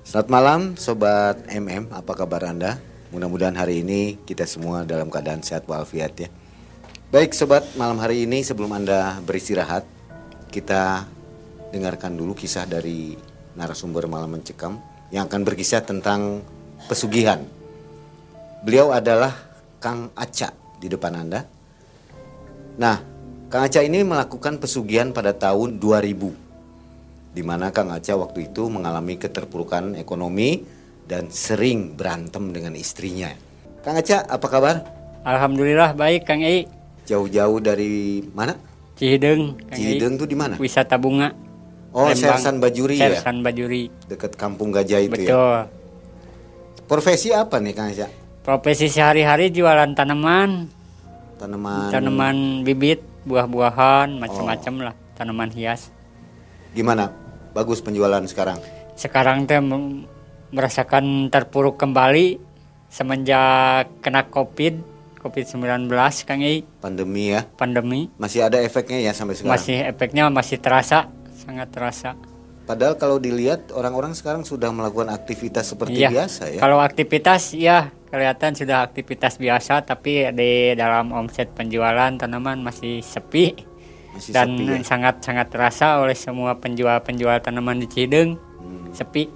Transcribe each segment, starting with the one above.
Selamat malam Sobat MM, apa kabar Anda? Mudah-mudahan hari ini kita semua dalam keadaan sehat walafiat ya. Baik Sobat, malam hari ini sebelum Anda beristirahat, kita dengarkan dulu kisah dari narasumber Malam Mencekam yang akan berkisah tentang pesugihan. Beliau adalah Kang Aca di depan Anda. Nah, Kang Aca ini melakukan pesugihan pada tahun 2000 di mana Kang Aca waktu itu mengalami keterpurukan ekonomi dan sering berantem dengan istrinya. Kang Aca, apa kabar? Alhamdulillah baik Kang Ei. Jauh-jauh dari mana? Cihideng. Kang Cihideng tuh di mana? Wisata bunga. Oh, Lembang. Sersan Bajuri ya? Sersan Bajuri. Dekat Kampung Gajah itu ya? Betul. Profesi apa nih Kang Aca? Profesi sehari-hari jualan tanaman, Tanaman... tanaman bibit, buah-buahan, Oh. macam-macam lah, tanaman hias. Gimana? Bagus penjualan sekarang? Sekarang teh merasakan terpuruk kembali semenjak kena Covid, Covid-19 Kang Ei, Pandemi ya? pandemi. Masih ada efeknya ya sampai sekarang? Masih efeknya masih terasa, sangat terasa. Padahal kalau dilihat orang-orang sekarang sudah melakukan aktivitas seperti Iya. biasa ya? Kalau aktivitas ya kelihatan sudah aktivitas biasa tapi di dalam omset penjualan tanaman masih sepi Masih dan sepi ya? sangat-sangat terasa oleh semua penjual-penjual tanaman di Cideng. Hmm. Sepi.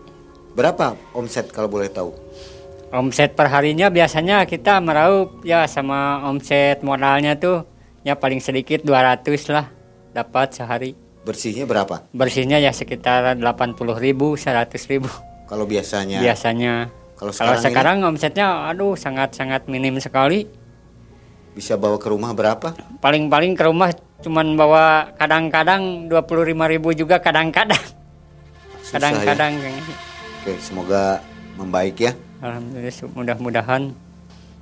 Berapa omset kalau boleh tahu? Omset perharinya biasanya kita meraup ya sama omset modalnya tuh ya paling sedikit 200 lah dapat sehari. Bersihnya berapa? Bersihnya ya sekitar 80 ribu, 100 ribu Kalau biasanya? biasanya. Kalau Kalau sekarang, sekarang omsetnya aduh sangat-sangat minim sekali. Bisa bawa ke rumah berapa? paling-paling ke rumah cuman bawa kadang-kadang 25.000 ribu juga kadang-kadang Susah kadang-kadang ya? Oke, semoga membaik ya. alhamdulillah mudah-mudahan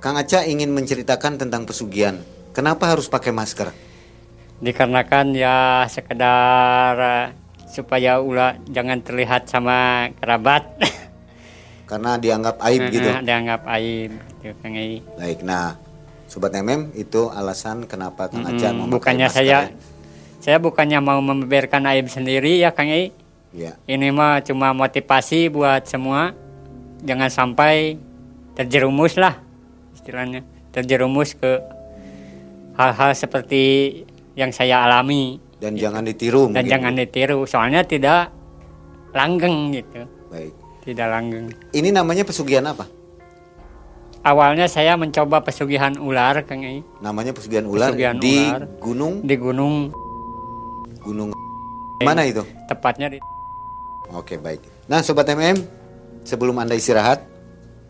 Kang Aca ingin menceritakan tentang pesugihan. Kenapa harus pakai masker? dikarenakan ya sekedar eh, supaya ulah jangan terlihat sama kerabat Karena dianggap aib gitu. dianggap aib gitu Kang. Baik, nah Sobat MM itu alasan kenapa Kang Aca Mm, memakai bukannya masker saya ya. saya bukannya mau membeberkan aib sendiri ya Kang Ei Ya. Ini mah cuma motivasi buat semua. Jangan sampai terjerumus lah istilahnya. Terjerumus ke hal-hal seperti yang saya alami Dan jangan ditiru dan mungkin. jangan ditiru. Soalnya tidak langgeng gitu. Baik. Tidak langgeng. Ini namanya pesugihan apa? Awalnya saya mencoba pesugihan ular Kang Namanya pesugihan ular Pesugihan di ular. gunung di gunung gunung mana itu? tepatnya di Oke baik. Nah sobat MM, sebelum anda istirahat,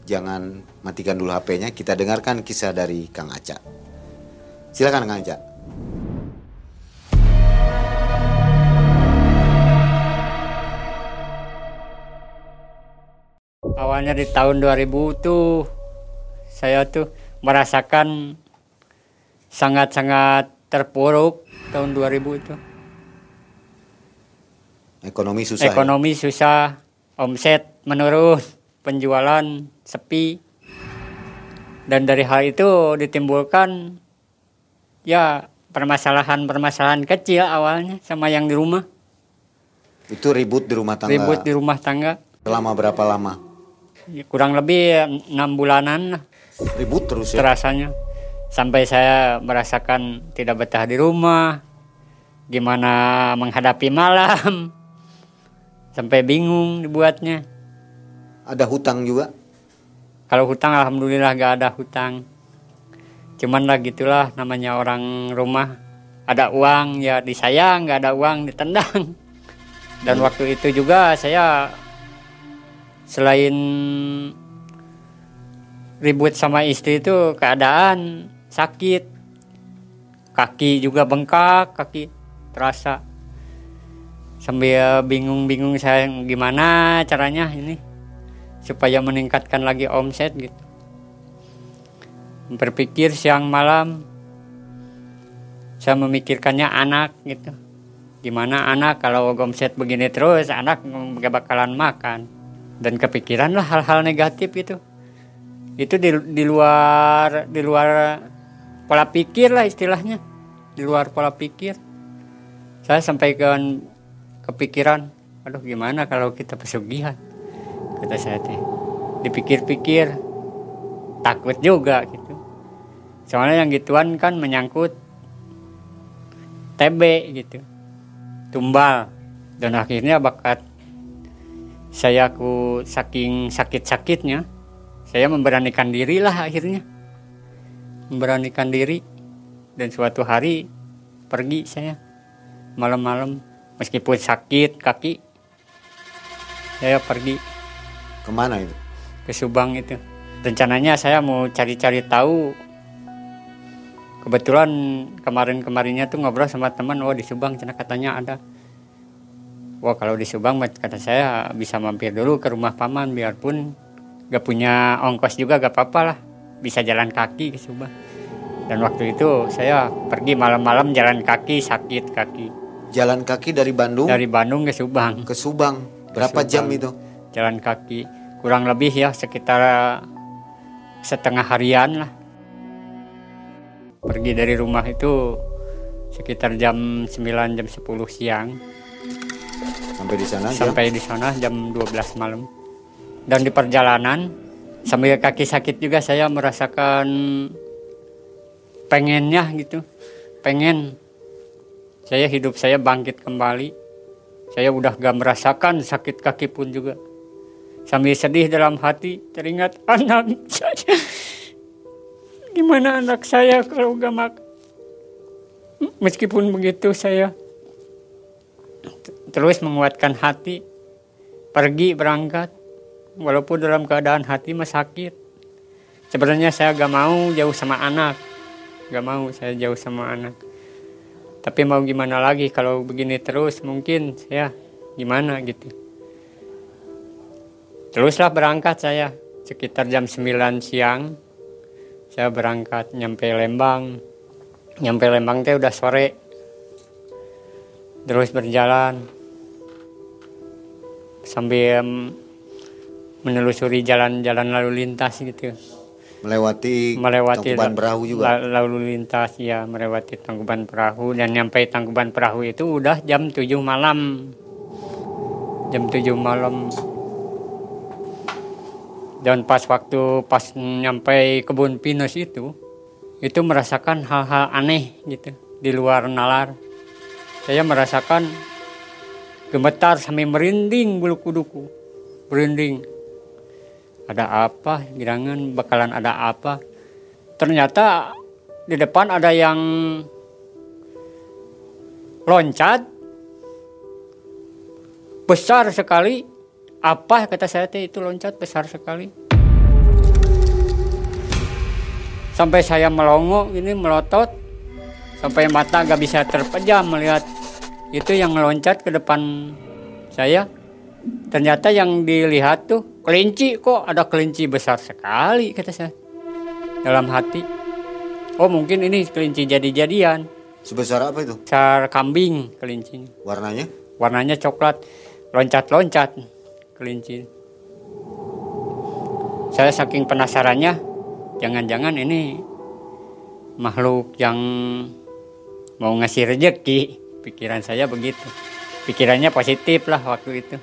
jangan matikan dulu HP-nya. Kita dengarkan kisah dari Kang Aca. Silakan Kang Aca. awalnya di tahun 2000 tuh saya tuh merasakan sangat-sangat terpuruk tahun 2000 itu. Ekonomi susah. ya? Ekonomi susah, omset menurun, penjualan sepi. Dan dari hal itu ditimbulkan ya permasalahan-permasalahan kecil awalnya sama yang di rumah. Itu ribut di rumah tangga. Ribut di rumah tangga. Selama berapa lama? Ya, kurang lebih enam bulanan lah Ribut terus ya. terasanya. Sampai saya merasakan tidak betah di rumah. Gimana menghadapi malam. Sampai bingung dibuatnya. Ada hutang juga. Kalau hutang alhamdulillah gak ada hutang. Cuman lah gitulah namanya orang rumah. Ada uang ya disayang, gak ada uang ditendang. Dan waktu itu juga saya selain ribut sama istri itu keadaan sakit. Kaki juga bengkak, kaki terasa. Sambil bingung-bingung saya gimana caranya ini supaya meningkatkan lagi omset gitu. Berpikir siang malam saya memikirkannya anak gitu. Gimana anak kalau omset begini terus anak gak bakalan makan dan kepikiran lah hal-hal negatif itu. Itu di, di luar di luar pola pikir lah istilahnya. Di luar pola pikir. Saya sampaikan kepikiran, aduh gimana kalau kita pesugihan? Kata saya teh. Dipikir-pikir. Takut juga gitu. Soalnya yang gituan kan menyangkut TB gitu. Tumbal. Dan akhirnya bakat saya ku saking sakit-sakitnya saya memberanikan diri lah akhirnya memberanikan diri dan suatu hari pergi saya malam-malam meskipun sakit kaki saya pergi Ke mana itu? ke Subang itu. Rencananya saya mau cari-cari tahu. Kebetulan kemarin-kemarinnya tuh ngobrol sama teman, oh di Subang cina katanya ada. Wah kalau di Subang kata saya bisa mampir dulu ke rumah paman biarpun gak punya ongkos juga gak apa-apa lah. Bisa jalan kaki ke Subang. Dan waktu itu saya pergi malam-malam jalan kaki sakit kaki Jalan kaki dari Bandung dari Bandung ke Subang. ke Subang. Berapa Subang. jam itu? jalan kaki kurang lebih ya sekitar setengah harian lah pergi dari rumah itu sekitar jam 9 jam 10 siang Sampai di sana jam sampai di sana jam 12 malam dan di perjalanan sambil kaki sakit juga saya merasakan pengennya gitu. Pengen saya hidup saya bangkit kembali. Saya udah gak merasakan sakit kaki pun juga. Sambil sedih dalam hati teringat anak saya. Gimana anak saya kalau gak makan meskipun begitu saya terus menguatkan hati pergi berangkat walaupun dalam keadaan hati mah sakit. Sebenarnya saya gak mau jauh sama anak. Gak mau saya jauh sama anak. Tapi mau gimana lagi kalau begini terus? Mungkin saya gimana gitu. Teruslah berangkat saya. Sekitar jam 9 siang saya berangkat nyampe Lembang. Nyampe Lembang teh udah sore. Terus berjalan. Sambil menelusuri jalan-jalan lalu lintas gitu. Melewati, melewati Tangkuban Perahu juga. la- lalu lintas ya melewati Tangkuban Perahu. Dan nyampe Tangkuban Perahu itu udah jam 7 malam. Jam 7 malam. Dan pas waktu pas nyampe kebun pinus itu itu merasakan hal-hal aneh gitu di luar nalar. Saya merasakan gemetar sampai merinding bulu kuduku. Merinding ada apa? Girangan bakalan ada apa. Ternyata di depan ada yang loncat. Besar sekali. Apa? Kata saya itu loncat besar sekali. Sampai saya melongo ini melotot. Sampai mata gak bisa terpejam melihat itu yang meloncat ke depan saya. Ternyata yang dilihat tuh kelinci kok ada kelinci besar sekali kata saya. Dalam hati. Oh mungkin ini kelinci jadi-jadian. Sebesar apa itu? besar kambing kelincinya. Warnanya? warnanya coklat. Loncat-loncat kelinci. Saya saking penasarannya jangan-jangan ini makhluk yang mau ngasih rejeki. Pikiran saya begitu. Pikirannya positif lah waktu itu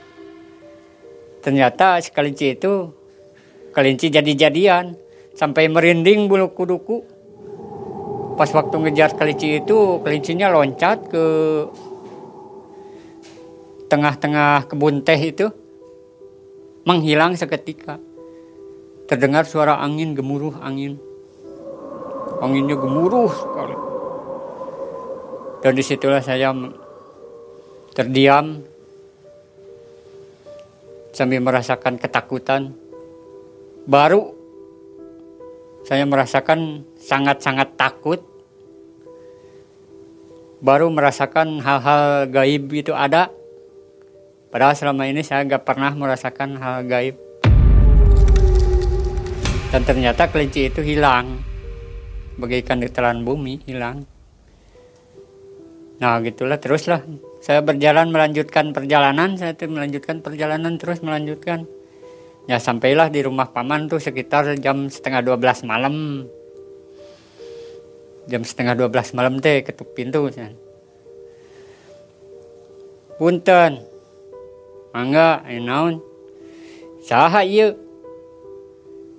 ternyata si kelinci itu kelinci jadi-jadian sampai merinding bulu kuduku pas waktu ngejar kelinci itu kelincinya loncat ke tengah-tengah kebun teh itu menghilang seketika. Terdengar suara angin gemuruh angin. Anginnya gemuruh sekali. Dan di situlah saya terdiam sambil merasakan ketakutan. Baru saya merasakan sangat-sangat takut. Baru merasakan hal-hal gaib itu ada. Padahal selama ini saya nggak pernah merasakan hal gaib. Dan ternyata kelinci itu hilang. Bagaikan ditelan bumi, hilang. Nah gitulah teruslah. Saya berjalan melanjutkan perjalanan, saya tuh melanjutkan perjalanan terus melanjutkan. Ya sampailah di rumah paman tuh sekitar jam setengah 12 malam. Jam setengah 12 malam teh ketuk pintu. Punten, Mangga, naon? Saha ieu?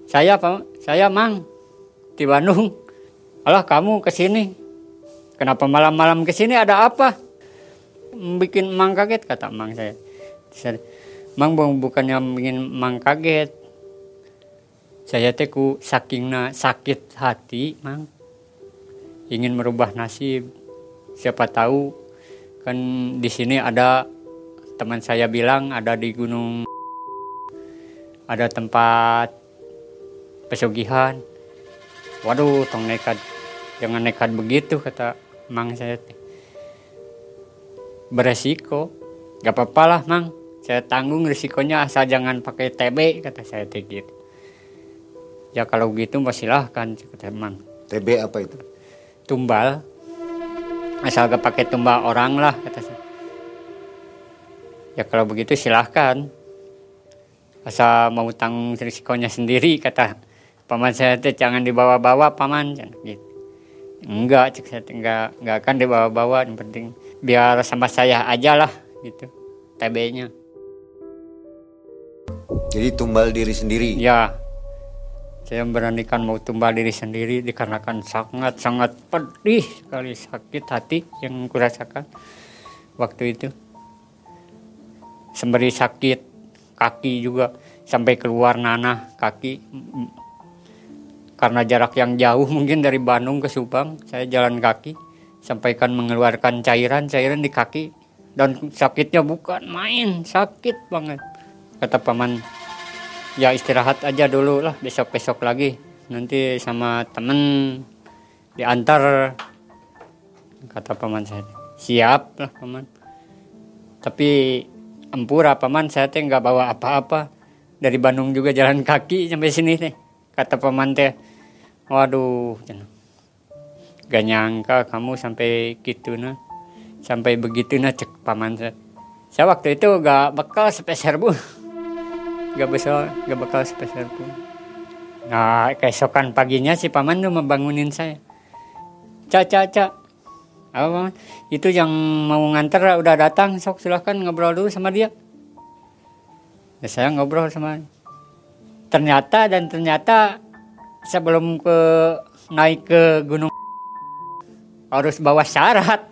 Saya Pak, saya Mang di Bandung. Alah kamu ke sini. Kenapa malam-malam ke sini ada apa? Bikin Mang kaget kata Mang saya. Mang bu- bukannya bikin Mang kaget. Saya teh ku sakingna sakit hati, Mang. Ingin merubah nasib. Siapa tahu kan di sini ada teman saya bilang ada di gunung ada tempat pesugihan waduh tong nekat jangan nekat begitu kata mang saya. Beresiko. Gak apa-apa lah mang. Saya tanggung risikonya asal jangan pakai TB kata saya teh gitu. Ya kalau gitu mah silahkan kata mang. TB apa itu? tumbal. Asal gak pakai tumbal orang lah kata saya. Ya kalau begitu silahkan. Asal mau tanggung risikonya sendiri kata paman saya teh jangan dibawa-bawa paman. Gitu. Enggak cek saya enggak enggak akan dibawa-bawa yang penting biar sama saya aja lah gitu. TB-nya Jadi tumbal diri sendiri. ya. Saya memberanikan mau tumbal diri sendiri dikarenakan sangat-sangat pedih sekali sakit hati yang kurasakan waktu itu. Sembari sakit kaki juga sampai keluar nanah kaki. Karena jarak yang jauh mungkin dari Bandung ke Subang saya jalan kaki sampaikan mengeluarkan cairan cairan di kaki. Dan sakitnya bukan main sakit banget. Kata paman ya istirahat aja dulu lah besok besok lagi. Nanti sama temen diantar. Kata paman saya siap lah paman. Tapi empura paman. Saya teh nggak bawa apa-apa. Dari Bandung juga jalan kaki sampai sini teh. Kata paman teh waduh. Gak nyangka kamu sampai gitu nah sampai begitu nah cek paman saya saya waktu itu gak bakal sepeser bu gak besar gak bakal sepeser pun nah keesokan paginya si paman tuh membangunin saya. Cak cak apa itu yang mau nganter udah datang. Sok silahkan ngobrol dulu sama dia. Ya, saya ngobrol sama dia. ternyata dan ternyata sebelum ke naik ke gunung harus bawa syarat.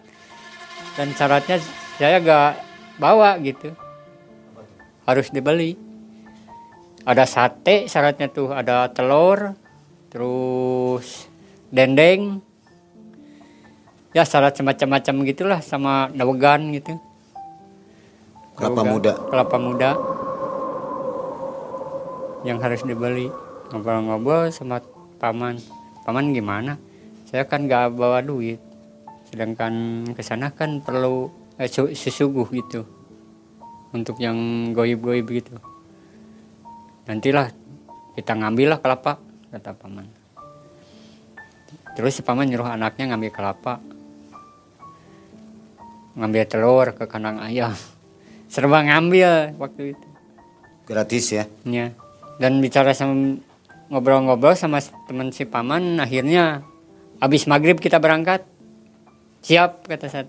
Dan syaratnya saya gak bawa gitu. Harus dibeli. Ada sate syaratnya tuh ada telur terus dendeng. Ya syarat semacam-macam gitulah sama dawegan gitu. Kelapa Dawegan, muda. kelapa muda. Yang harus dibeli. Ngobrol-ngobrol sama paman. Paman gimana? Saya kan gak bawa duit sedangkan ke sana kan perlu eh, su- sesuguh gitu untuk yang goib-goib gitu. Nantilah kita ngambil lah kelapa kata paman. Terus si paman nyuruh anaknya ngambil kelapa. Ngambil telur ke kandang ayam. Serba ngambil waktu itu. Gratis ya. ya dan bicara sama ngobrol-ngobrol sama teman si paman akhirnya habis maghrib kita berangkat siap kata saya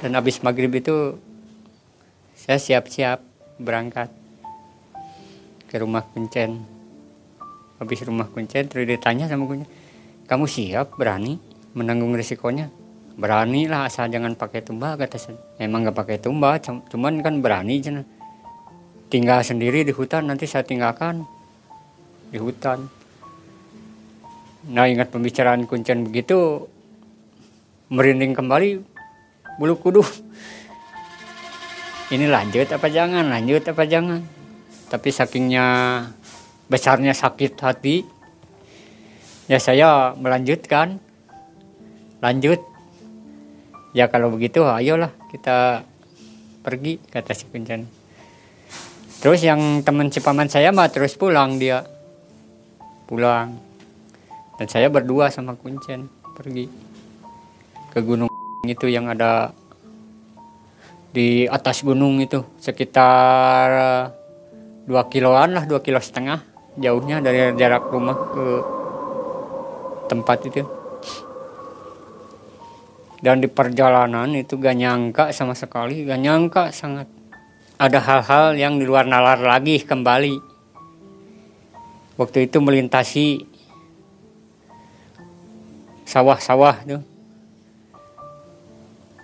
dan habis maghrib itu saya siap-siap berangkat ke rumah kuncen. Habis rumah kuncen terus ditanya sama kuncen kamu siap berani menanggung risikonya? Berani lah asal jangan pakai tumbal kata saya emang nggak pakai tumbal cum- cuman kan berani cina tinggal sendiri di hutan nanti saya tinggalkan di hutan. Nah ingat pembicaraan kuncen begitu merinding kembali bulu kuduk ini lanjut apa jangan lanjut apa jangan. Tapi sakingnya besarnya sakit hati ya saya melanjutkan. Lanjut. Ya kalau begitu ayolah kita pergi kata si kuncen terus yang teman si paman saya mah terus pulang dia. Pulang. Dan saya berdua sama kuncen pergi ke gunung itu yang ada di atas gunung itu sekitar dua kiloan lah dua kilo setengah jauhnya dari jarak rumah ke tempat itu. Dan di perjalanan itu gak nyangka sama sekali gak nyangka sangat. Ada hal-hal yang di luar nalar lagi kembali. Waktu itu melintasi sawah-sawah tuh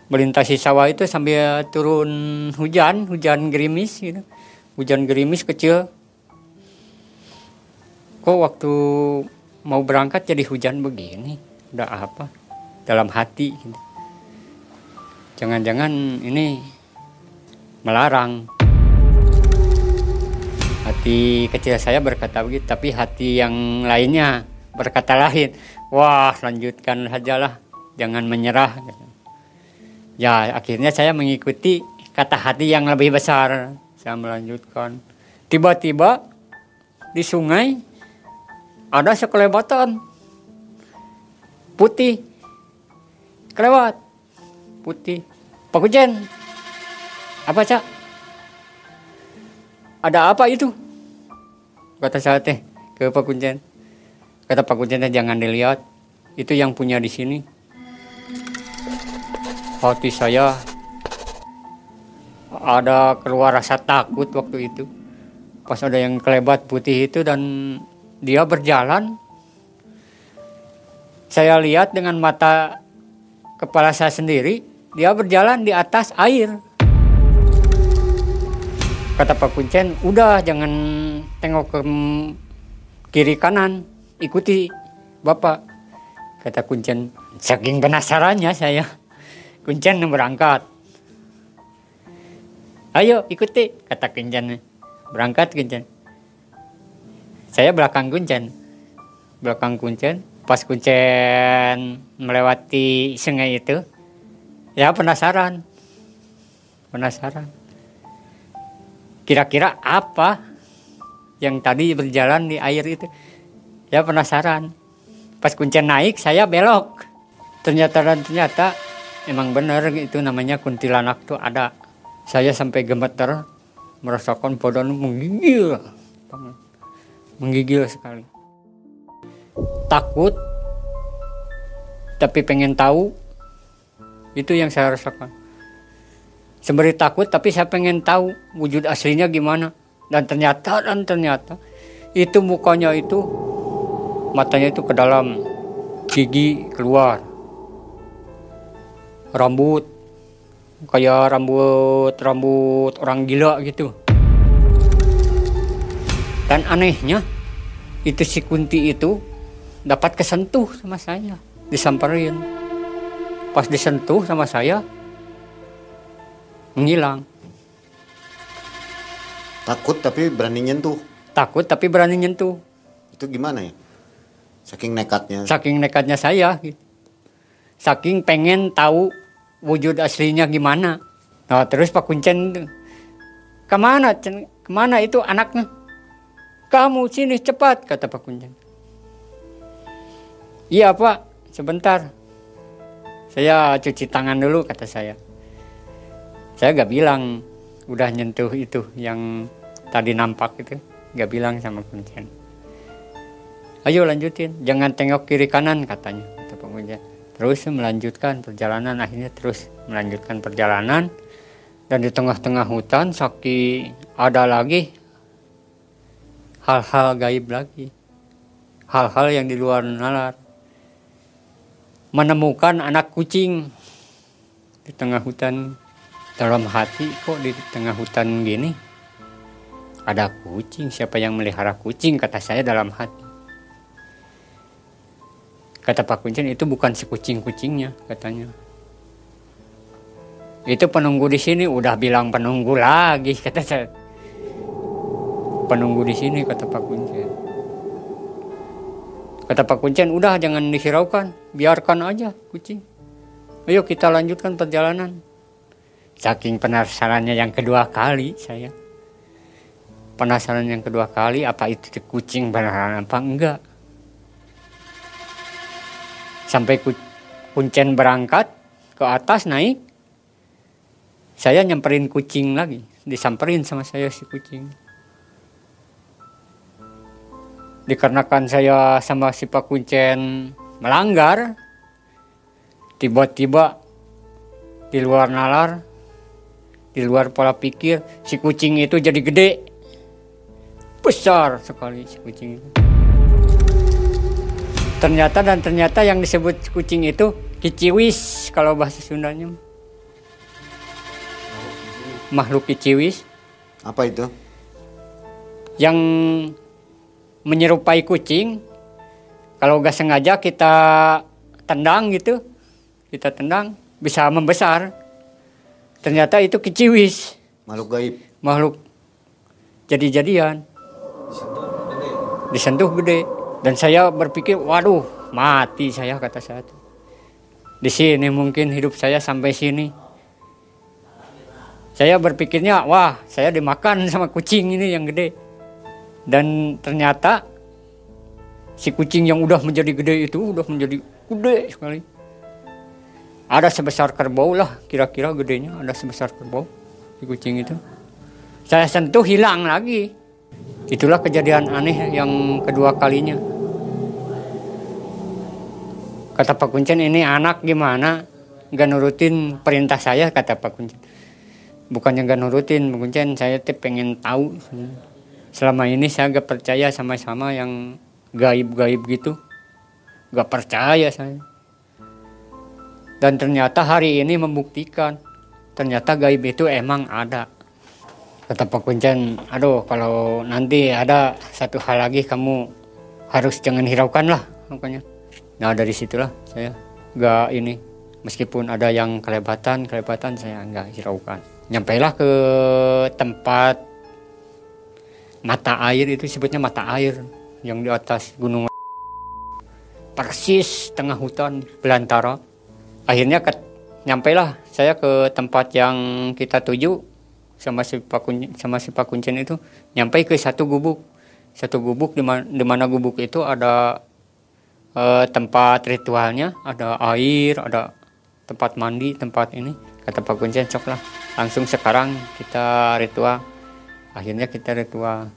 melintasi sawah itu sambil turun hujan hujan gerimis gitu. Hujan gerimis kecil. Kok waktu mau berangkat jadi hujan begini? Udah apa dalam hati gitu. jangan-jangan ini melarang. Hati kecil saya berkata begitu tapi hati yang lainnya berkata lain. Wah lanjutkan sajalah. Jangan menyerah ya akhirnya saya mengikuti kata hati yang lebih besar. Saya melanjutkan. Tiba-tiba di sungai ada sekelebatan putih. Kelewat. Putih. Pak Kujen apa cak? Ada apa itu? Kata saya teh ke Pak Kujen kata Pak Kujen jangan dilihat. Itu yang punya di sini hati saya ada keluar rasa takut waktu itu. Pas ada yang kelebat putih itu dan dia berjalan saya lihat dengan mata kepala saya sendiri dia berjalan di atas air. Kata Pak Kuncen udah jangan tengok ke kiri kanan ikuti bapak. Kata Kuncen saking penasarannya saya Kuncen berangkat ayo ikuti kata Kuncen berangkat Kuncen saya belakang Kuncen belakang Kuncen pas Kuncen melewati sungai itu ya penasaran. Penasaran. Kira-kira apa yang tadi berjalan di air itu? Ya penasaran. Pas Kuncen naik saya belok. Ternyata dan ternyata emang benar itu namanya kuntilanak tuh ada. Saya sampai gemeter merasakan badan menggigil. Menggigil sekali. Takut tapi pengen tahu. Itu yang saya rasakan. Sembari takut tapi saya pengen tahu wujud aslinya gimana. Dan ternyata dan ternyata itu mukanya itu matanya itu ke dalam gigi keluar rambut kayak rambut rambut orang gila gitu dan anehnya itu si Kunti itu dapat kesentuh sama saya disamperin pas disentuh sama saya menghilang Takut tapi berani nyentuh. takut tapi berani nyentuh Itu gimana ya? Saking nekatnya. saking nekatnya saya gitu. saking pengen tahu wujud aslinya gimana? Nah terus Pak Kuncen ke mana Cen? ke mana itu anaknya? Kamu sini cepat kata Pak Kuncen. Iya pak sebentar. Saya cuci tangan dulu kata saya. Saya gak bilang udah nyentuh itu yang tadi nampak itu gak bilang sama kuncen. Ayo lanjutin jangan tengok kiri kanan katanya kata pengunjung terus melanjutkan perjalanan. Akhirnya terus melanjutkan perjalanan. Dan di tengah-tengah hutan Saki ada lagi hal-hal gaib lagi. Hal-hal yang di luar nalar. Menemukan anak kucing di tengah hutan. Dalam hati kok di tengah hutan gini? Ada kucing siapa yang melihara kucing? Kata saya dalam hati kata Pak Kuncen itu bukan si kucing-kucingnya katanya itu penunggu di sini udah bilang penunggu lagi kata saya penunggu di sini kata Pak Kuncen Kata Pak Kuncen, udah jangan dihiraukan, biarkan aja kucing. Ayo kita lanjutkan perjalanan. Saking penasarannya yang kedua kali saya. Penasaran yang kedua kali, apa itu kucing beneran apa enggak. Sampai Kuncen berangkat ke atas naik, saya nyamperin kucing lagi. Disamperin sama saya si kucing. dikarenakan saya sama si Pak Kuncen melanggar tiba-tiba di luar nalar di luar pola pikir si kucing itu jadi gede besar sekali si kucing itu ternyata dan ternyata yang disebut kucing itu kiciwis kalau bahasa Sundanya. Makhluk kiciwis. Apa itu? yang menyerupai kucing kalau gak sengaja kita tendang gitu kita tendang bisa membesar. Ternyata itu kiciwis. Makhluk gaib. makhluk jadi-jadian. Disentuh gede dan saya berpikir waduh mati saya kata saya di sini mungkin hidup saya sampai sini. Saya berpikirnya wah saya dimakan sama kucing ini yang gede. Dan ternyata si kucing yang udah menjadi gede itu udah menjadi gede sekali. Ada sebesar kerbau lah kira-kira gedenya ada sebesar kerbau si kucing itu. Saya sentuh hilang lagi. Itulah kejadian aneh yang kedua kalinya kata Pak Kuncen ini anak gimana? Nggak nurutin perintah saya kata Pak Kuncen. Bukannya nggak nurutin Pak Kuncen saya tuh pengen tahu. Selama ini saya gak percaya sama-sama yang gaib-gaib gitu. Gak percaya saya. Dan ternyata hari ini membuktikan ternyata gaib itu emang ada. Kata Pak Kuncen aduh kalau nanti ada satu hal lagi kamu harus jangan hiraukan lah makanya nah dari situlah saya gak ini. Meskipun ada yang kelebatan kelebatan saya nggak hiraukan. Nyampailah ke tempat mata air itu sebutnya mata air yang di atas gunung persis tengah hutan belantara. Akhirnya ke, nyampailah saya ke tempat yang kita tuju sama si Pak Kun, sama si Pak Kuncen itu nyampe ke satu gubuk. Satu gubuk di mana gubuk itu ada eh, tempat ritualnya ada air ada tempat mandi tempat ini kata Pak Kuncen cok lah. Langsung sekarang kita ritual. Akhirnya kita ritual.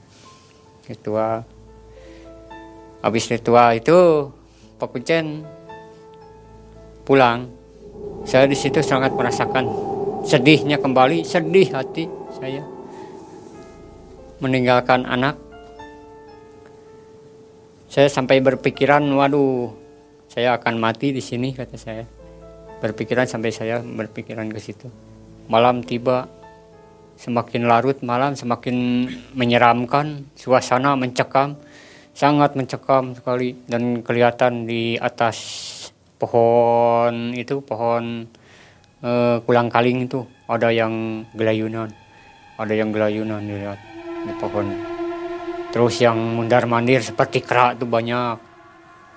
Ritual. Habis ritual itu Pak Kuncen pulang. Saya di situ sangat merasakan sedihnya kembali sedih hati saya. Meninggalkan anak saya sampai berpikiran waduh saya akan mati di sini kata saya. Berpikiran sampai saya berpikiran ke situ. Malam tiba semakin larut malam semakin menyeramkan suasana mencekam sangat mencekam sekali dan kelihatan di atas pohon itu pohon eh, kulang kaling itu. Ada yang gelayunan ada yang gelayunan dilihat di pohon terus yang mundar mandir seperti kera tuh banyak.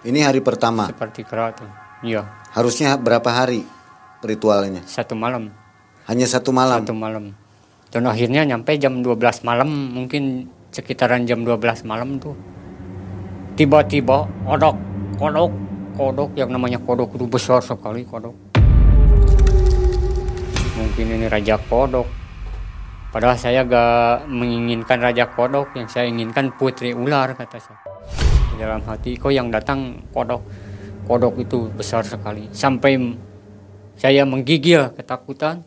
Ini hari pertama. seperti kera tuh iya. Harusnya berapa hari ritualnya? satu malam. Hanya satu malam. satu malam. Dan akhirnya nyampe jam 12 malam mungkin sekitaran jam 12 malam tuh. Tiba-tiba odok kodok kodok yang namanya kodok itu besar sekali kodok. Mungkin ini raja kodok padahal saya gak menginginkan raja kodok yang saya inginkan putri ular kata saya. Di dalam hati kok yang datang kodok. Kodok itu besar sekali. Sampai saya menggigil ketakutan.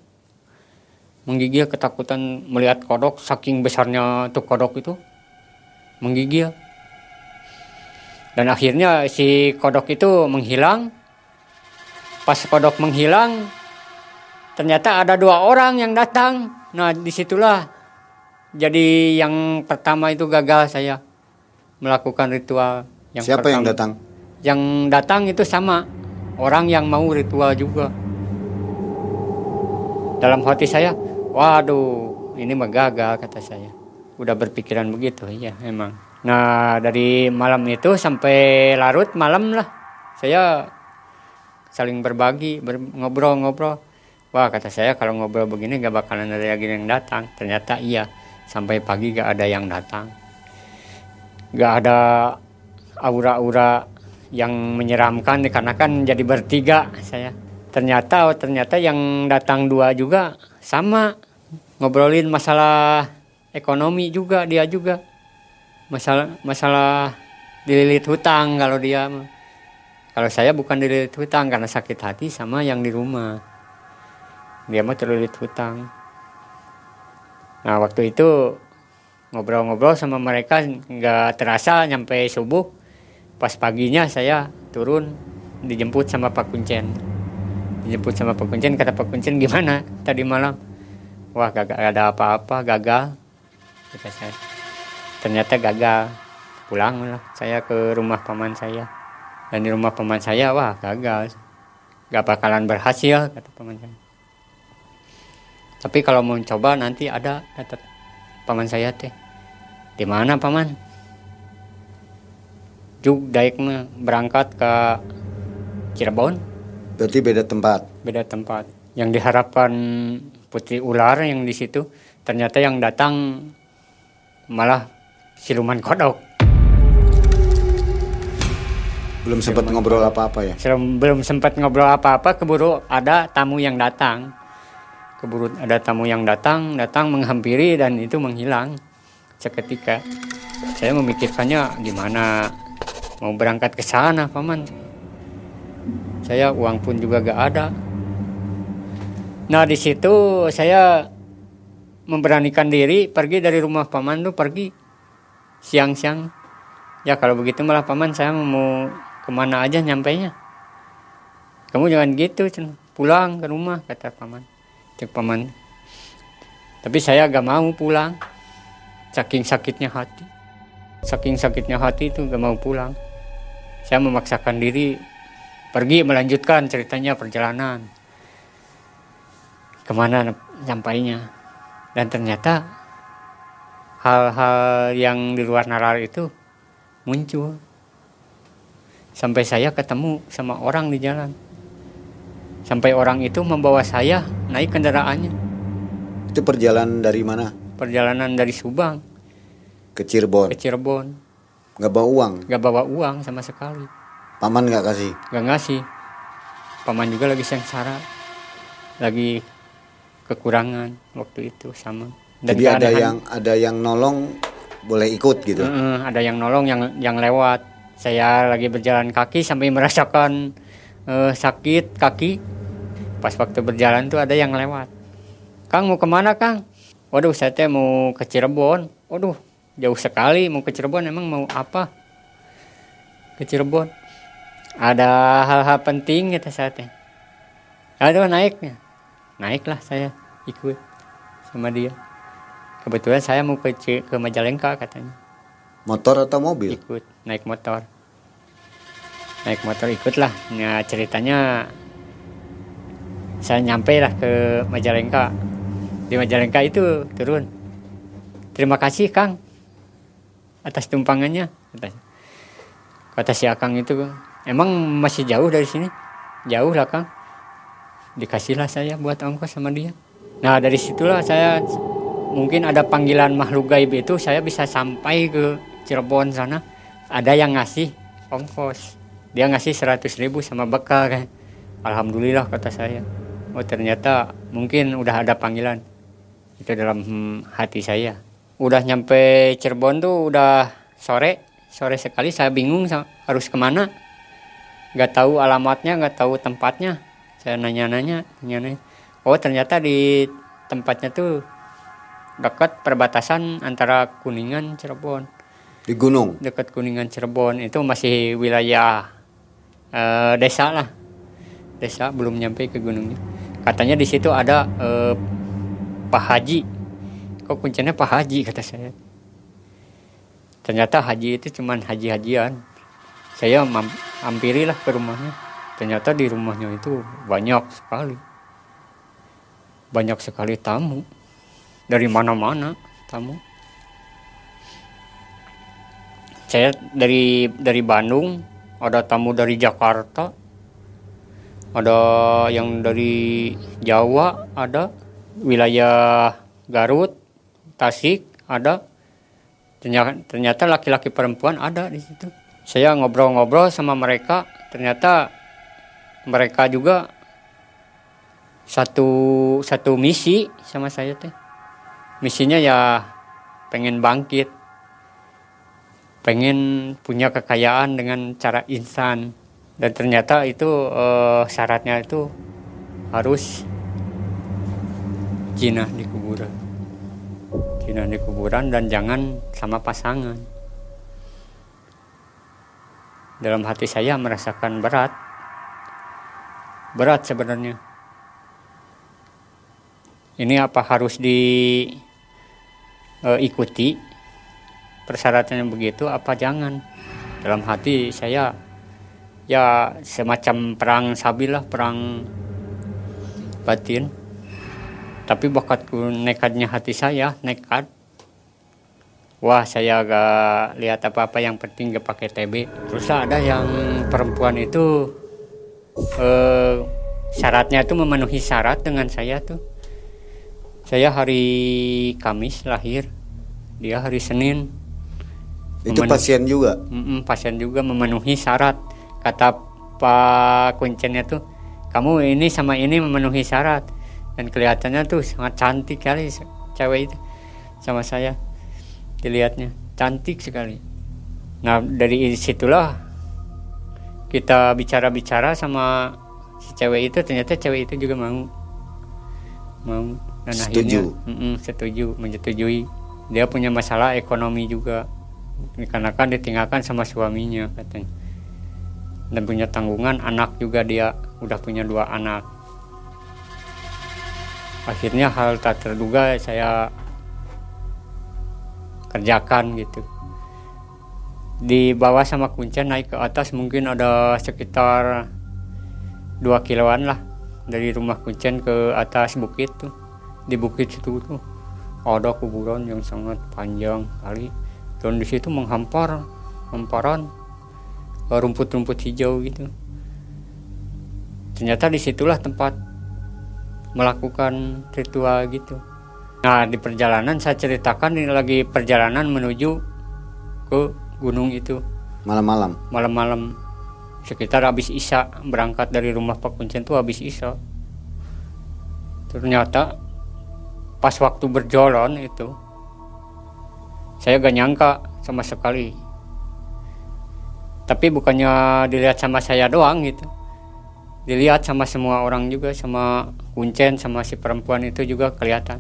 Menggigil ketakutan melihat kodok saking besarnya tuh kodok itu. Menggigil. Dan akhirnya si kodok itu menghilang. Pas kodok menghilang ternyata ada dua orang yang datang nah di situlah jadi yang pertama itu gagal saya melakukan ritual yang Siapa yang pertama. datang? yang datang itu sama orang yang mau ritual juga. Dalam hati saya waduh ini mah gagal kata saya. Udah berpikiran begitu iya emang. Nah dari malam itu sampai larut malam lah. Saya saling berbagi ber- ngobrol-ngobrol wah kata saya kalau ngobrol begini gak bakalan ada lagi yang datang. Ternyata iya sampai pagi gak ada yang datang. Gak ada aura-aura yang menyeramkan dikarenakan jadi bertiga saya. Ternyata oh, ternyata yang datang dua juga sama. Ngobrolin masalah ekonomi juga dia juga. Masalah masalah dililit hutang kalau dia kalau saya bukan dililit hutang karena sakit hati sama yang di rumah dia mah terlilit hutang. Nah waktu itu ngobrol-ngobrol sama mereka nggak terasa nyampe subuh. Pas paginya saya turun dijemput sama Pak Kuncen. Dijemput sama Pak Kuncen kata Pak Kuncen gimana tadi malam? Wah gak ada apa-apa gagal kata saya. Ternyata gagal. Pulang lah saya ke rumah paman saya. Dan di rumah paman saya wah gagal. Gak bakalan berhasil kata paman saya tapi kalau mau coba nanti ada kata paman saya teh di mana paman? Juk Daik mah berangkat ke Cirebon. Berarti beda tempat. beda tempat. Yang diharapkan putri ular yang di situ ternyata yang datang malah siluman kodok. Belum sempat ngobrol apa-apa ya. Belum sempat ngobrol apa-apa keburu ada tamu yang datang keburu ada tamu yang datang datang menghampiri dan itu menghilang seketika. Saya memikirkannya gimana? Mau berangkat ke sana paman? Saya uang pun juga gak ada. Nah di situ saya memberanikan diri pergi dari rumah paman tuh pergi siang-siang. Ya kalau begitu malah paman saya mau ke mana aja nyampainya. Kamu jangan gitu pulang ke rumah kata paman cek paman. Tapi saya gak mau pulang. Saking sakitnya hati. Saking sakitnya hati itu gak mau pulang. Saya memaksakan diri pergi melanjutkan ceritanya perjalanan. Ke mana nyampainya. Dan ternyata hal-hal yang di luar nalar itu muncul. Sampai saya ketemu sama orang di jalan sampai orang itu membawa saya naik kendaraannya Itu perjalanan dari mana? perjalanan dari Subang Ke Cirebon. ke Cirebon Nggak bawa uang. gak bawa uang sama sekali Paman nggak kasih. gak ngasih paman juga lagi sengsara lagi kekurangan waktu itu sama Jadi ada yang ada yang nolong boleh ikut gitu. Mm-mm, ada yang nolong yang yang lewat saya lagi berjalan kaki sampai merasakan eh, sakit kaki pas waktu berjalan tuh ada yang lewat. Kang mau ke mana Kang? Waduh saya teh mau ke Cirebon. Waduh jauh sekali mau ke Cirebon emang mau apa? Ke Cirebon. Ada hal-hal penting kata saya teh. Aduh naiknya. Naiklah saya ikut sama dia. Kebetulan saya mau ke ke Majalengka katanya. Motor atau mobil? ikut naik motor. Naik motor ikut lah nah ceritanya saya nyampe lah ke Majalengka. Di Majalengka itu turun. Terima kasih Kang atas tumpangannya. Kata, kata si Akang itu emang masih jauh dari sini? Jauh lah Kang. Dikasihlah saya buat ongkos sama dia. Nah dari situlah saya mungkin ada panggilan makhluk gaib itu saya bisa sampai ke Cirebon sana. Ada yang ngasih ongkos. Dia ngasih 100 ribu sama bekal kan. Alhamdulillah kata saya oh ternyata mungkin udah ada panggilan. Itu dalam hati saya. Udah nyampe Cirebon tuh udah sore sore sekali. Saya bingung harus ke mana. Nggak tahu alamatnya nggak tahu tempatnya. Saya nanya-nanya nanya oh ternyata di tempatnya tuh dekat perbatasan antara Kuningan Cirebon. Di gunung? Dekat Kuningan Cirebon. Itu masih wilayah uh, desa lah. Desa belum nyampe ke gunungnya katanya di situ ada uh, Pak Haji. Kok kuncinya Pak Haji kata saya. Ternyata haji itu cuman haji-hajian. Saya hampirilah ke rumahnya. Ternyata di rumahnya itu banyak sekali. Banyak sekali tamu. Dari mana-mana tamu. Saya dari dari Bandung ada tamu dari Jakarta ada yang dari Jawa ada wilayah Garut Tasik ada. Ternyata laki-laki perempuan ada di situ. Saya ngobrol-ngobrol sama mereka ternyata mereka juga satu satu misi sama saya teh. Misinya ya pengen bangkit pengen punya kekayaan dengan cara instan dan ternyata itu uh, syaratnya itu harus jinah di kuburan jinah di kuburan dan jangan sama pasangan. Dalam hati saya merasakan berat. Berat sebenarnya. Ini apa harus diikuti e, persyaratannya begitu apa jangan? Dalam hati saya ya semacam perang sabilah perang batin tapi bakatku nekatnya hati saya nekat wah saya gak lihat apa-apa yang penting gak pakai TB terus ada yang perempuan itu eh, syaratnya itu memenuhi syarat dengan saya tuh saya hari Kamis lahir, dia hari Senin. Itu pasien juga? Mm -mm, pasien juga memenuhi syarat. Kata Pak Kuncennya tuh, kamu ini sama ini memenuhi syarat. Dan kelihatannya tuh sangat cantik kali cewek itu sama saya. Dilihatnya cantik sekali. Nah dari situlah kita bicara-bicara sama si cewek itu ternyata cewek itu juga mau mau dan setuju. akhirnya mm -mm, setuju menyetujui dia punya masalah ekonomi juga dikarenakan ditinggalkan sama suaminya katanya dan punya tanggungan anak juga dia udah punya dua anak. Akhirnya hal tak terduga saya kerjakan gitu. Di bawah sama kuncen naik ke atas mungkin ada sekitar dua kiloan lah dari rumah kuncen ke atas bukit tuh. Di bukit situ tuh ada kuburan yang sangat panjang kali. Dan di situ menghampar hamparan rumput-rumput hijau gitu. Ternyata di situlah tempat melakukan ritual gitu. Nah di perjalanan saya ceritakan ini lagi perjalanan menuju ke gunung itu. Malam-malam? Malam-malam. Sekitar habis isya berangkat dari rumah Pak Kuncen tuh habis isya. Ternyata pas waktu berjalan itu saya gak nyangka sama sekali tapi bukannya dilihat sama saya doang gitu. Dilihat sama semua orang juga sama kuncen sama si perempuan itu juga kelihatan.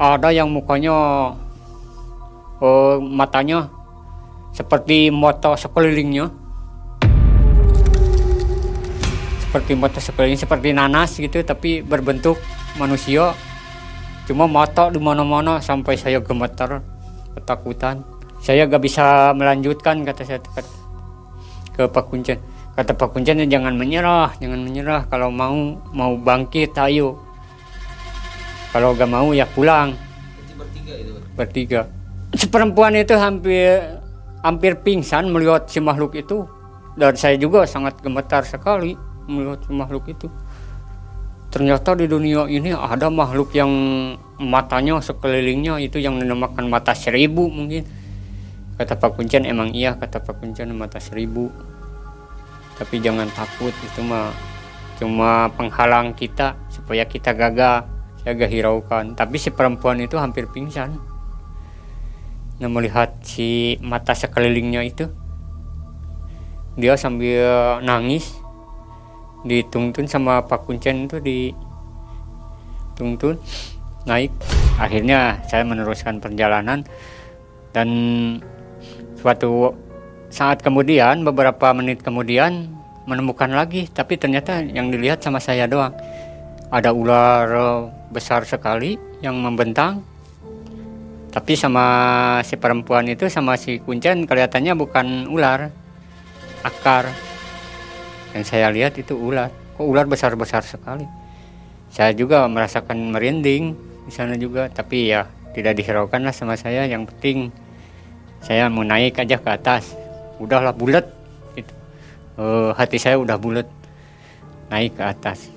Ada yang mukanya oh, matanya seperti moto sekelilingnya. Seperti moto sekeliling seperti nanas gitu tapi berbentuk manusia. Cuma mata di mana-mana sampai saya gemetar ketakutan. Saya gak bisa melanjutkan kata saya ke Pak Kuncen. Kata Pak Kuncen jangan menyerah jangan menyerah. Kalau mau mau bangkit ayo. Kalau gak mau ya pulang. Bertiga itu bertiga. Seperempuan itu hampir hampir pingsan melihat si makhluk itu. Dan saya juga sangat gemetar sekali melihat si makhluk itu. Ternyata di dunia ini ada makhluk yang matanya sekelilingnya itu yang dinamakan mata seribu mungkin kata Pak Kuncen emang iya kata Pak Kuncen mata seribu. Tapi jangan takut itu mah cuma penghalang kita supaya kita gagal saya agak hiraukan. Tapi si perempuan itu hampir pingsan. Nah melihat si mata sekelilingnya itu dia sambil nangis dituntun sama Pak Kuncen itu dituntun naik. Akhirnya saya meneruskan perjalanan dan suatu saat kemudian beberapa menit kemudian menemukan lagi tapi ternyata yang dilihat sama saya doang. Ada ular besar sekali yang membentang. Tapi sama si perempuan itu sama si kuncen kelihatannya bukan ular akar. Yang saya lihat itu ular. Kok ular besar-besar sekali? Saya juga merasakan merinding di sana juga tapi ya tidak dihiraukan lah sama saya. Yang penting saya mau naik aja ke atas. Udahlah bulat. Gitu. uh, hati saya udah bulat. Naik ke atas.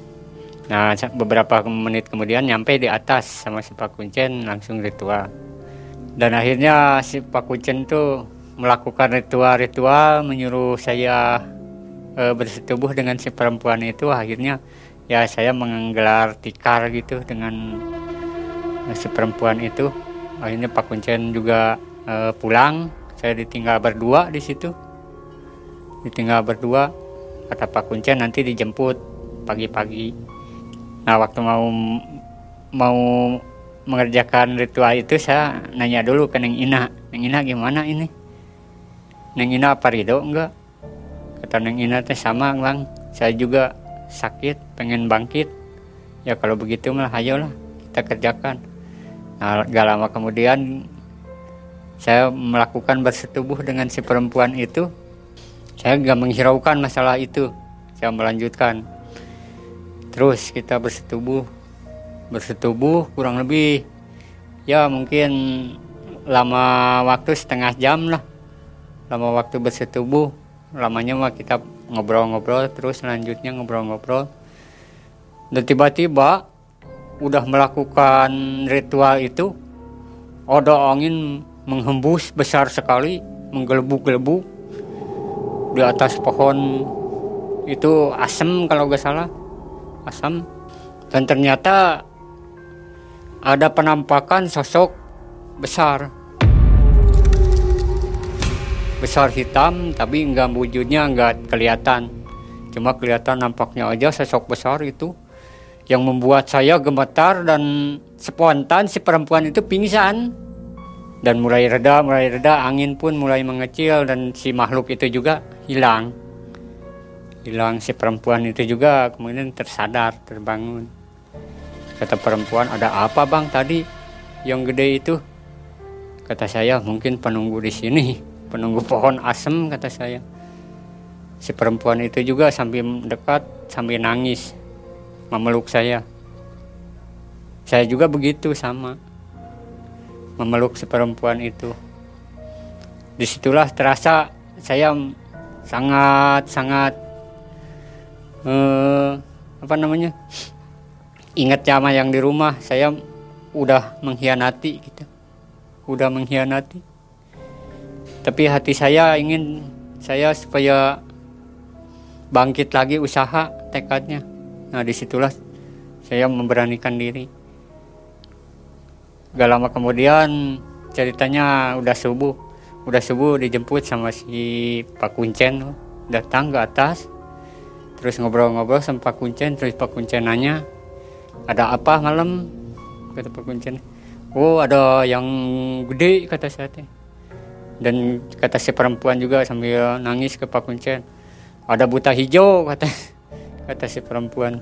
Nah beberapa menit kemudian nyampe di atas sama si Pak Kuncen langsung ritual. Dan akhirnya si Pak Kuncen tuh melakukan ritual-ritual menyuruh saya uh, bersetubuh dengan si perempuan itu. Akhirnya ya saya menggelar tikar gitu dengan si perempuan itu. Akhirnya Pak Kuncen juga uh, pulang saya ditinggal berdua di situ. Ditinggal berdua kata Pak Kuncen nanti dijemput pagi-pagi. Nah waktu mau mau mengerjakan ritual itu saya nanya dulu ke Neng Ina Neng Ina gimana ini? Neng Ina apa Rido enggak? Kata Neng Ina teh sama bang. Saya juga sakit pengen bangkit. Ya kalau begitu malah ayolah kita kerjakan. Nah gak lama kemudian saya melakukan bersetubuh dengan si perempuan itu. Saya nggak menghiraukan masalah itu. Saya melanjutkan. Terus kita bersetubuh. Bersetubuh kurang lebih ya mungkin lama waktu setengah jam lah. Lama waktu bersetubuh. Lamanya mah kita ngobrol-ngobrol terus selanjutnya ngobrol-ngobrol. Dan tiba-tiba udah melakukan ritual itu ada angin menghembus besar sekali, menggelebuk-gelebuk di atas pohon itu asam kalau gak salah, asam. Dan ternyata ada penampakan sosok besar, besar hitam, tapi nggak wujudnya nggak kelihatan, cuma kelihatan nampaknya aja sosok besar itu yang membuat saya gemetar dan spontan si perempuan itu pingsan dan mulai reda mulai reda angin pun mulai mengecil dan si makhluk itu juga hilang. Hilang si perempuan itu juga kemudian tersadar terbangun. Kata perempuan ada apa bang tadi? Yang gede itu? Kata saya mungkin penunggu di sini penunggu pohon asem kata saya. Si perempuan itu juga sambil dekat sambil nangis memeluk saya. Saya juga begitu sama memeluk si perempuan itu. Di situlah terasa saya sangat sangat eh, apa namanya ingat sama yang di rumah. Saya udah mengkhianati gitu. Udah mengkhianati. Tapi hati saya ingin saya supaya bangkit lagi usaha tekadnya. Nah di situlah saya memberanikan diri gak lama kemudian ceritanya udah subuh. Udah subuh dijemput sama si Pak Kuncen datang ke atas terus ngobrol-ngobrol sama Pak Kuncen terus Pak Kuncen nanya ada apa malam? Kata Pak Kuncen. Oh ada yang gede kata saya teh. Dan kata si perempuan juga sambil nangis ke Pak Kuncen. Ada buta hijau kata kata si perempuan.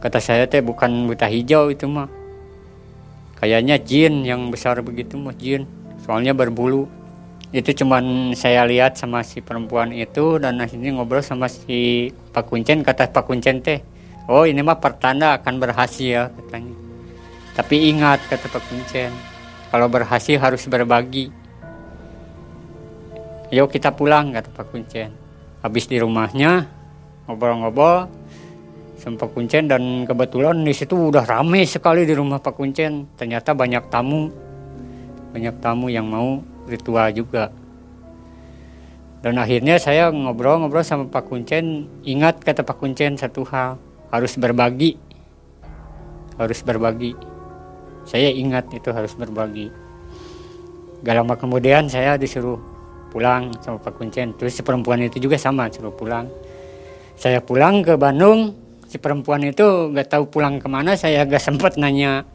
Kata saya teh bukan buta hijau itu mah kayaknya jin yang besar begitu mah jin. Soalnya berbulu. Itu cuman saya lihat sama si perempuan itu dan akhirnya ngobrol sama si Pak Kuncen kata Pak Kuncen teh oh ini mah pertanda akan berhasil katanya. Tapi ingat kata Pak Kuncen kalau berhasil harus berbagi. Yuk kita pulang kata Pak Kuncen. Habis di rumahnya ngobrol-ngobrol sama Pak Kuncen dan kebetulan di situ udah rame sekali di rumah Pak Kuncen. Ternyata banyak tamu, banyak tamu yang mau ritual juga. dan akhirnya saya ngobrol-ngobrol sama Pak Kuncen. Ingat kata Pak Kuncen satu hal. Harus berbagi. Harus berbagi. Saya ingat itu harus berbagi. Gak lama kemudian saya disuruh pulang sama Pak Kuncen. Terus perempuan itu juga sama suruh pulang. Saya pulang ke Bandung si perempuan itu gak tahu pulang ke mana saya gak sempat nanya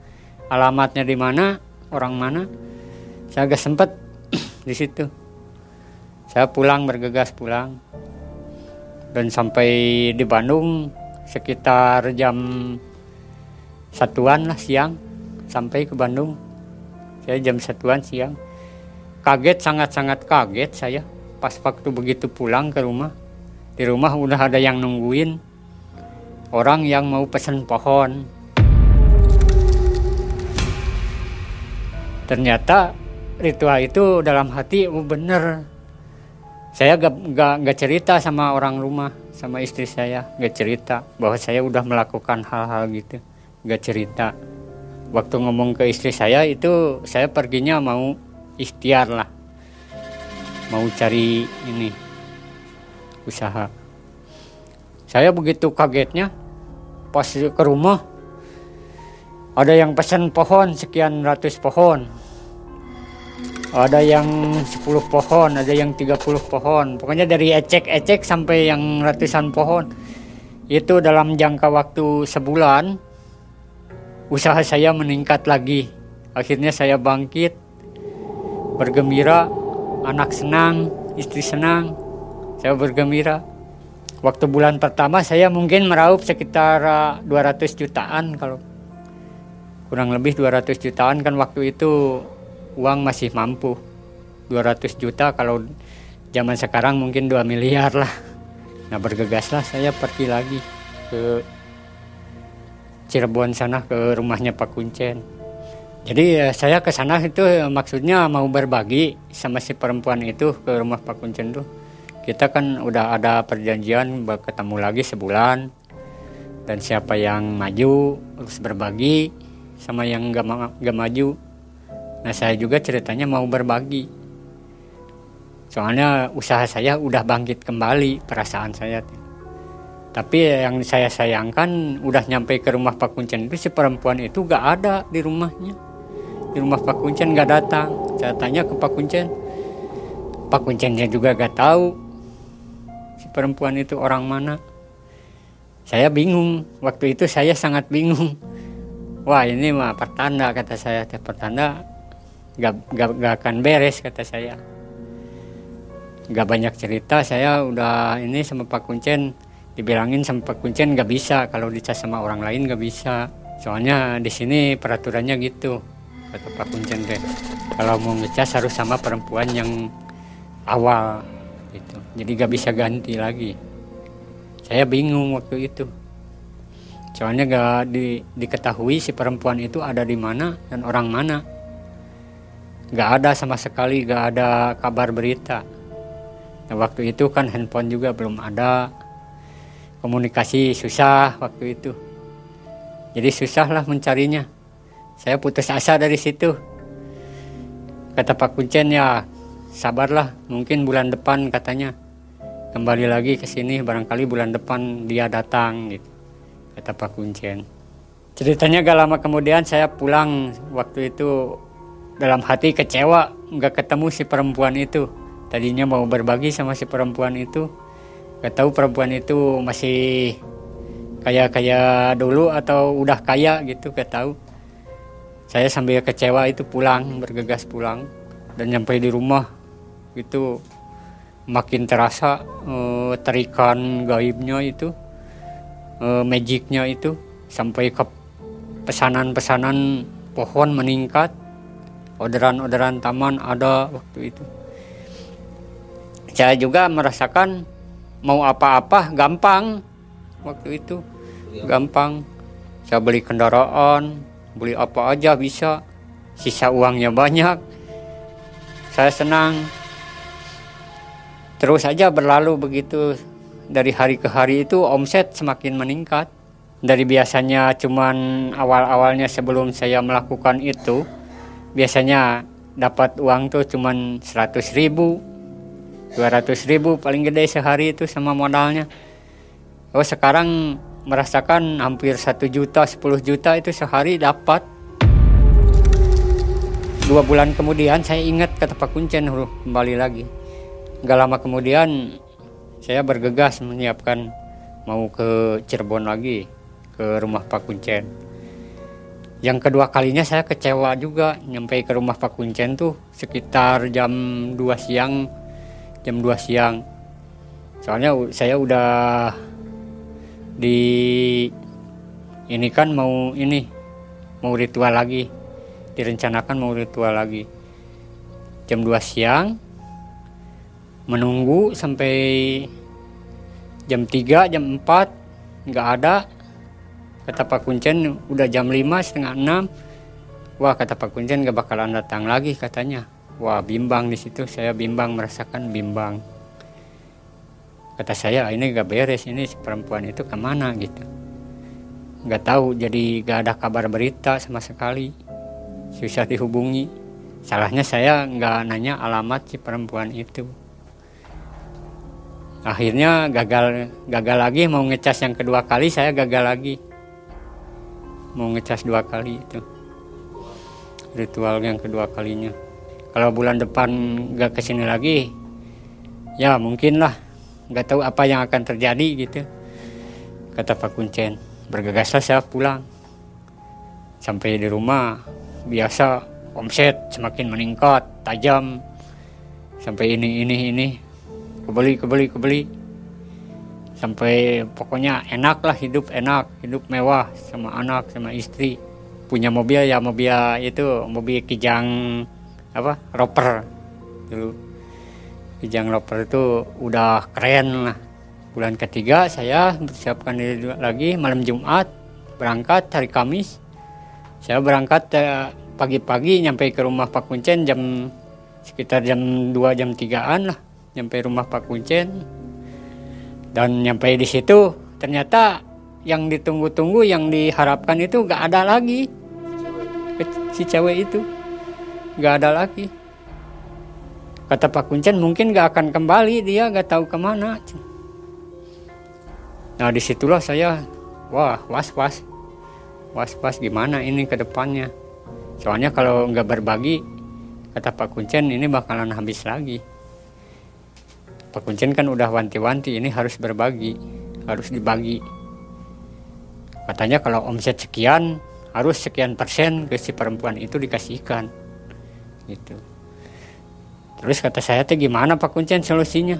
alamatnya di mana orang mana. Saya gak sempat di situ. Saya pulang bergegas pulang. Dan sampai di Bandung sekitar jam satuan lah siang sampai ke Bandung. Saya jam satuan siang. Kaget sangat-sangat kaget saya. Pas waktu begitu pulang ke rumah di rumah udah ada yang nungguin orang yang mau pesen pohon. Ternyata ritual itu dalam hati oh bener. Saya gak, gak, gak cerita sama orang rumah sama istri saya. Gak cerita bahwa saya udah melakukan hal-hal gitu. Gak cerita. Waktu ngomong ke istri saya itu saya perginya mau ikhtiar lah. Mau cari ini usaha saya begitu kagetnya pas ke rumah ada yang pesan pohon sekian ratus pohon ada yang 10 pohon, ada yang 30 pohon. Pokoknya dari ecek-ecek sampai yang ratusan pohon. Itu dalam jangka waktu sebulan usaha saya meningkat lagi. Akhirnya saya bangkit, bergembira, anak senang, istri senang, saya bergembira. Waktu bulan pertama saya mungkin meraup sekitar 200 jutaan kalau kurang lebih 200 jutaan kan waktu itu uang masih mampu. 200 juta kalau zaman sekarang mungkin 2 miliar lah. Nah bergegaslah saya pergi lagi ke Cirebon sana ke rumahnya Pak Kuncen. Jadi ya, saya ke sana itu maksudnya mau berbagi sama si perempuan itu ke rumah Pak Kuncen tuh kita kan udah ada perjanjian ketemu lagi sebulan dan siapa yang maju harus berbagi sama yang gak, gak maju Nah saya juga ceritanya mau berbagi. Soalnya usaha saya udah bangkit kembali perasaan saya. Tapi yang saya sayangkan udah nyampe ke rumah Pak Kuncen itu si perempuan itu gak ada di rumahnya. Di rumah Pak Kuncen gak datang. Saya tanya ke Pak Kuncen. Pak Kuncennya juga gak tahu si perempuan itu orang mana. Saya bingung. Waktu itu saya sangat bingung. Wah ini mah pertanda kata saya. Pertanda gak, gak, gak akan beres kata saya gak banyak cerita saya udah ini sama Pak Kuncen dibilangin sama Pak Kuncen gak bisa kalau dicas sama orang lain gak bisa soalnya di sini peraturannya gitu kata Pak Kuncen deh kalau mau ngecas harus sama perempuan yang awal jadi gak bisa ganti lagi. Saya bingung waktu itu. Soalnya gak di, diketahui si perempuan itu ada di mana dan orang mana. Nggak ada sama sekali nggak ada kabar berita. Nah, waktu itu kan handphone juga belum ada. Komunikasi susah waktu itu. Jadi susah lah mencarinya. Saya putus asa dari situ. Kata Pak Kuncen ya sabarlah. Mungkin bulan depan katanya kembali lagi ke sini barangkali bulan depan dia datang gitu. Kata Pak Kuncen. Ceritanya gak lama kemudian saya pulang waktu itu dalam hati kecewa nggak ketemu si perempuan itu. Tadinya mau berbagi sama si perempuan itu. Nggak tahu perempuan itu masih kayak kayak dulu atau udah kaya gitu nggak tahu. Saya sambil kecewa itu pulang bergegas pulang. Dan nyampe di rumah itu makin terasa uh, terikan gaibnya itu uh, magicnya itu sampai ke pesanan-pesanan pohon meningkat. Orderan-orderan taman ada waktu itu. Saya juga merasakan mau apa-apa gampang waktu itu. Gampang. Saya beli kendaraan beli apa aja bisa. Sisa uangnya banyak. Saya senang terus saja berlalu begitu. Dari hari ke hari itu omset semakin meningkat. Dari biasanya cuman awal-awalnya sebelum saya melakukan itu biasanya dapat uang tuh cuman 100 ribu 200 ribu paling gede sehari itu sama modalnya. Oh sekarang merasakan hampir satu juta 10 juta itu sehari dapat. Dua bulan kemudian saya ingat kata Pak Kuncen kembali lagi Gak lama kemudian saya bergegas menyiapkan mau ke Cirebon lagi ke rumah Pak Kuncen. Yang kedua kalinya saya kecewa juga nyampe ke rumah Pak Kuncen tuh sekitar jam 2 siang jam 2 siang. Soalnya saya udah di ini kan mau ini mau ritual lagi direncanakan mau ritual lagi. Jam 2 siang menunggu sampai jam 3 jam 4 nggak ada. Kata Pak Kuncen udah jam 5 setengah 6 wah kata Pak Kuncen nggak bakalan datang lagi katanya. Wah bimbang di situ. Saya bimbang merasakan bimbang. Kata saya ini nggak beres ini si perempuan itu ke mana? Gitu. Nggak tahu jadi nggak ada kabar berita sama sekali. Susah dihubungi. Salahnya saya nggak nanya alamat si perempuan itu akhirnya gagal gagal lagi. Mau ngecas yang kedua kali saya gagal lagi. Mau ngecas dua kali itu. Ritual yang kedua kalinya. Kalau bulan depan nggak ke sini lagi ya mungkin lah. Nggak tahu apa yang akan terjadi gitu. Kata Pak Kuncen bergegaslah saya pulang. Sampai di rumah biasa omset semakin meningkat tajam. Sampai ini ini ini kebeli kebeli kebeli. Sampai pokoknya enak lah hidup enak hidup mewah sama anak sama istri. Punya mobil ya mobil itu mobil kijang apa roper. Dulu. Kijang roper itu udah keren lah. Bulan ketiga saya mempersiapkan diri lagi malam Jumat berangkat hari Kamis. Saya berangkat eh, pagi-pagi nyampe ke rumah Pak Kuncen jam sekitar jam 2 jam 3an lah nyampe rumah Pak Kuncen. Dan nyampe di situ ternyata yang ditunggu-tunggu yang diharapkan itu gak ada lagi. Si cewek itu gak ada lagi. Kata Pak Kuncen mungkin gak akan kembali dia gak tahu ke mana. Nah di situlah saya wah was was was-was gimana ini ke depannya. Soalnya kalau nggak berbagi, kata Pak Kuncen ini bakalan habis lagi. Pak Kuncen kan udah wanti-wanti ini harus berbagi, harus dibagi. Katanya kalau omset sekian, harus sekian persen ke si perempuan itu dikasihkan. Gitu. Terus kata saya tuh gimana Pak Kuncen solusinya?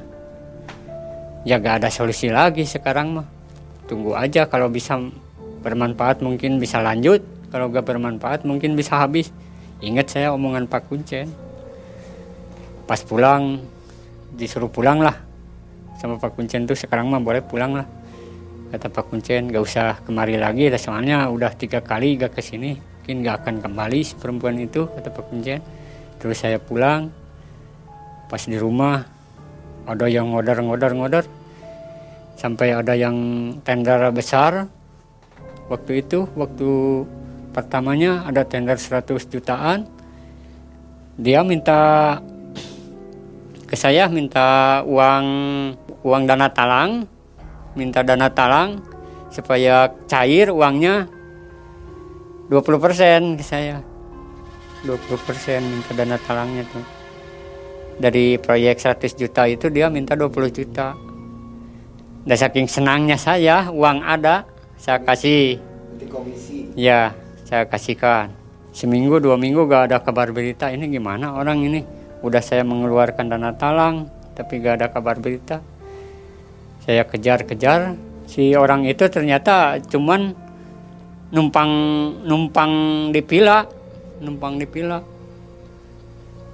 Ya gak ada solusi lagi sekarang mah. Tunggu aja kalau bisa bermanfaat mungkin bisa lanjut kalau gak bermanfaat mungkin bisa habis ingat saya omongan Pak Kuncen pas pulang disuruh pulang lah. Sama Pak Kuncen tuh sekarang mah boleh pulang lah. Kata Pak Kuncen gak usah kemari lagi soalnya udah tiga kali gak ke sini mungkin gak akan kembali si perempuan itu kata Pak Kuncen. Terus saya pulang pas di rumah ada yang ngodar-ngodar-ngodar. Sampai ada yang tender besar. Waktu itu waktu pertamanya ada tender 100 jutaan. Dia minta ke saya minta uang uang dana talang minta dana talang supaya cair uangnya 20% ke saya. 20% minta dana talangnya tuh. Dari proyek 100 juta itu dia minta 20 juta. Dan saking senangnya saya uang ada saya kasih. Komisi? Ya saya kasihkan. Seminggu dua minggu gak ada kabar berita. Ini gimana orang ini udah saya mengeluarkan dana talang tapi gak ada kabar berita. Saya kejar-kejar. Si orang itu ternyata cuman numpang numpang di pila numpang di pila.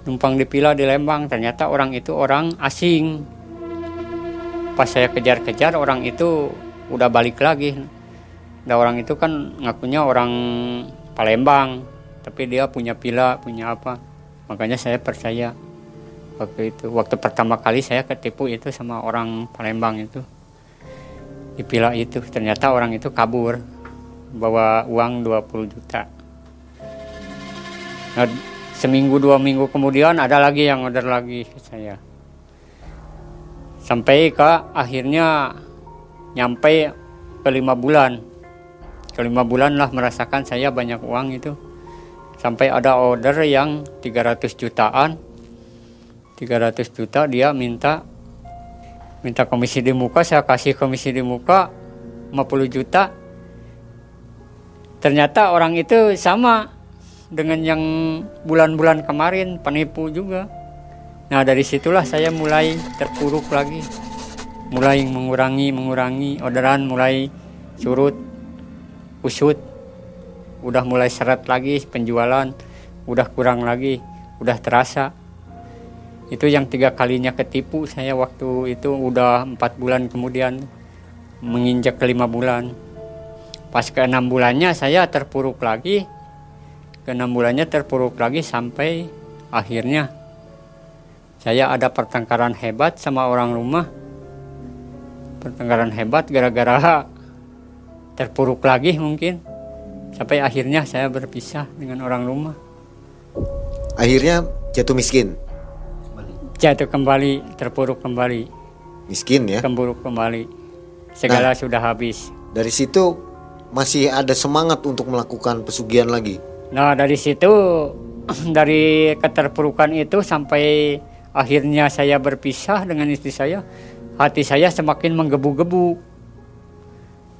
Numpang di pila di Lembang. Ternyata orang itu orang asing. Pas saya kejar-kejar orang itu udah balik lagi. Ada orang itu kan ngakunya orang Palembang tapi dia punya pila punya apa makanya saya percaya waktu itu waktu pertama kali saya ketipu itu sama orang Palembang itu. Di pila itu ternyata orang itu kabur bawa uang 20 juta. Nah, seminggu dua minggu kemudian ada lagi yang order lagi saya. Sampai ke akhirnya nyampe ke lima bulan. Ke lima bulan lah merasakan saya banyak uang itu sampai ada order yang 300 jutaan. 300 juta dia minta minta komisi di muka. Saya kasih komisi di muka 50 juta. Ternyata orang itu sama dengan yang bulan-bulan kemarin penipu juga. Nah dari situlah saya mulai terpuruk lagi. Mulai mengurangi mengurangi orderan mulai surut usut udah mulai seret lagi penjualan. Udah kurang lagi. Udah terasa. Itu yang tiga kalinya ketipu saya waktu itu. Udah empat bulan kemudian. Menginjak ke lima bulan. Pas ke enam bulannya saya terpuruk lagi. Ke enam bulannya terpuruk lagi sampai akhirnya saya ada pertengkaran hebat sama orang rumah. Pertengkaran hebat gara-gara terpuruk lagi mungkin sampai akhirnya saya berpisah dengan orang rumah Akhirnya jatuh miskin. jatuh kembali terpuruk kembali Miskin ya. terpuruk kembali segala sudah habis Dari situ masih ada semangat untuk melakukan pesugihan lagi. Nah dari situ dari keterpurukan itu sampai akhirnya saya berpisah dengan istri saya, hati saya semakin menggebu-gebu,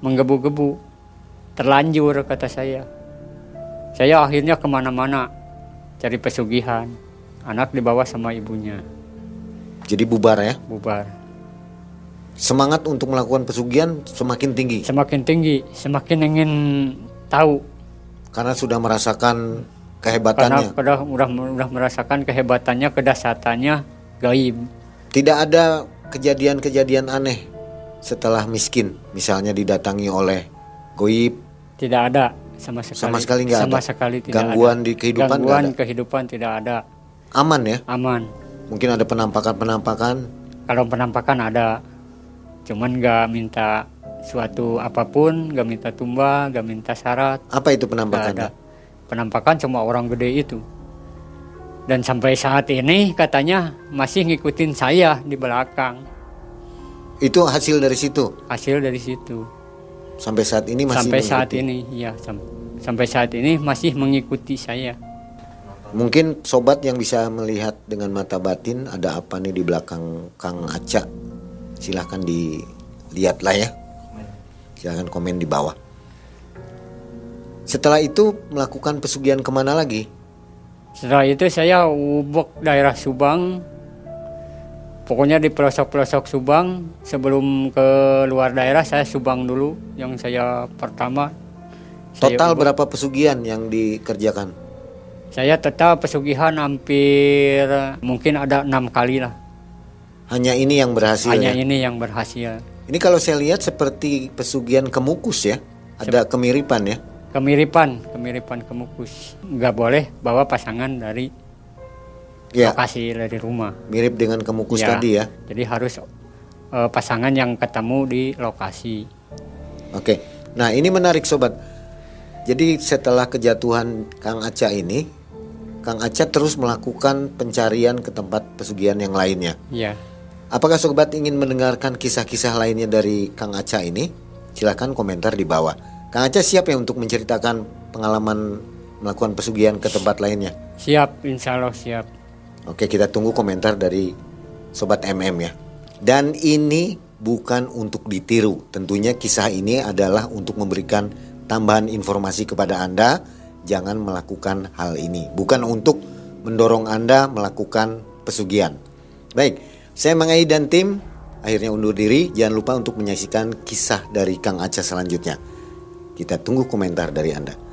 menggebu-gebu, terlanjur kata saya. Saya akhirnya ke mana-mana cari pesugihan, anak dibawa sama ibunya, Jadi bubar ya. bubar. Semangat untuk melakukan pesugihan semakin tinggi Semakin tinggi, semakin ingin tahu karena sudah merasakan karena kehebatannya. udah, udah udah merasakan kehebatannya, kedasatannya gaib. Tidak ada kejadian-kejadian aneh setelah miskin, misalnya didatangi oleh goib, Tidak ada sama sekali. Sama sekali nggak Sama ada? sekali tidak Gangguan ada. di kehidupan Gangguan ada? kehidupan tidak ada. aman ya. Aman. Mungkin ada penampakan-penampakan. Kalau penampakan ada. Cuman nggak minta suatu apa pun, nggak minta tumbal, nggak minta syarat, Apa itu ada. Penampakan cuma orang gede itu. Dan sampai saat ini katanya masih ngikutin saya di belakang. Itu hasil dari situ. Hasil dari situ. Sampai saat ini masih sampai saat mengikuti. ini, ya sam- sampai saat ini masih mengikuti saya. Mungkin sobat yang bisa melihat dengan mata batin ada apa nih di belakang Kang Aca. Silahkan dilihat lah ya. Silahkan komen di bawah. Setelah itu melakukan pesugihan ke mana lagi? Setelah itu saya ubek daerah Subang. Pokoknya di pelosok-pelosok Subang sebelum ke luar daerah saya Subang dulu yang saya pertama. Saya Total ubek. berapa pesugihan yang dikerjakan? Saya total pesugihan hampir mungkin ada enam kali lah. Hanya ini yang berhasil Hanya ya? ini yang berhasil. Ini kalau saya lihat seperti pesugihan kemukus ya. Ada kemiripan ya. Kemiripan, kemiripan kemukus. Nggak boleh bawa pasangan dari Ya, lokasi dari rumah. mirip dengan kemukus Ya, tadi ya. Jadi harus eh, pasangan yang ketemu di lokasi. Oke. Nah, ini menarik sobat. Jadi setelah kejatuhan Kang Aca ini, Kang Aca terus melakukan pencarian ke tempat pesugihan yang lainnya. Ya. Apakah sobat ingin mendengarkan kisah-kisah lainnya dari Kang Aca ini? Silahkan komentar di bawah. Kang Aca siap ya untuk menceritakan pengalaman melakukan pesugihan ke tempat lainnya? Siap, insya Allah siap. Oke, kita tunggu komentar dari sobat MM ya. Dan ini bukan untuk ditiru. Tentunya kisah ini adalah untuk memberikan tambahan informasi kepada Anda jangan melakukan hal ini. Bukan untuk mendorong Anda melakukan pesugihan. Baik, saya Mangai dan tim akhirnya undur diri. Jangan lupa untuk menyaksikan kisah dari Kang Aca selanjutnya. Kita tunggu komentar dari Anda.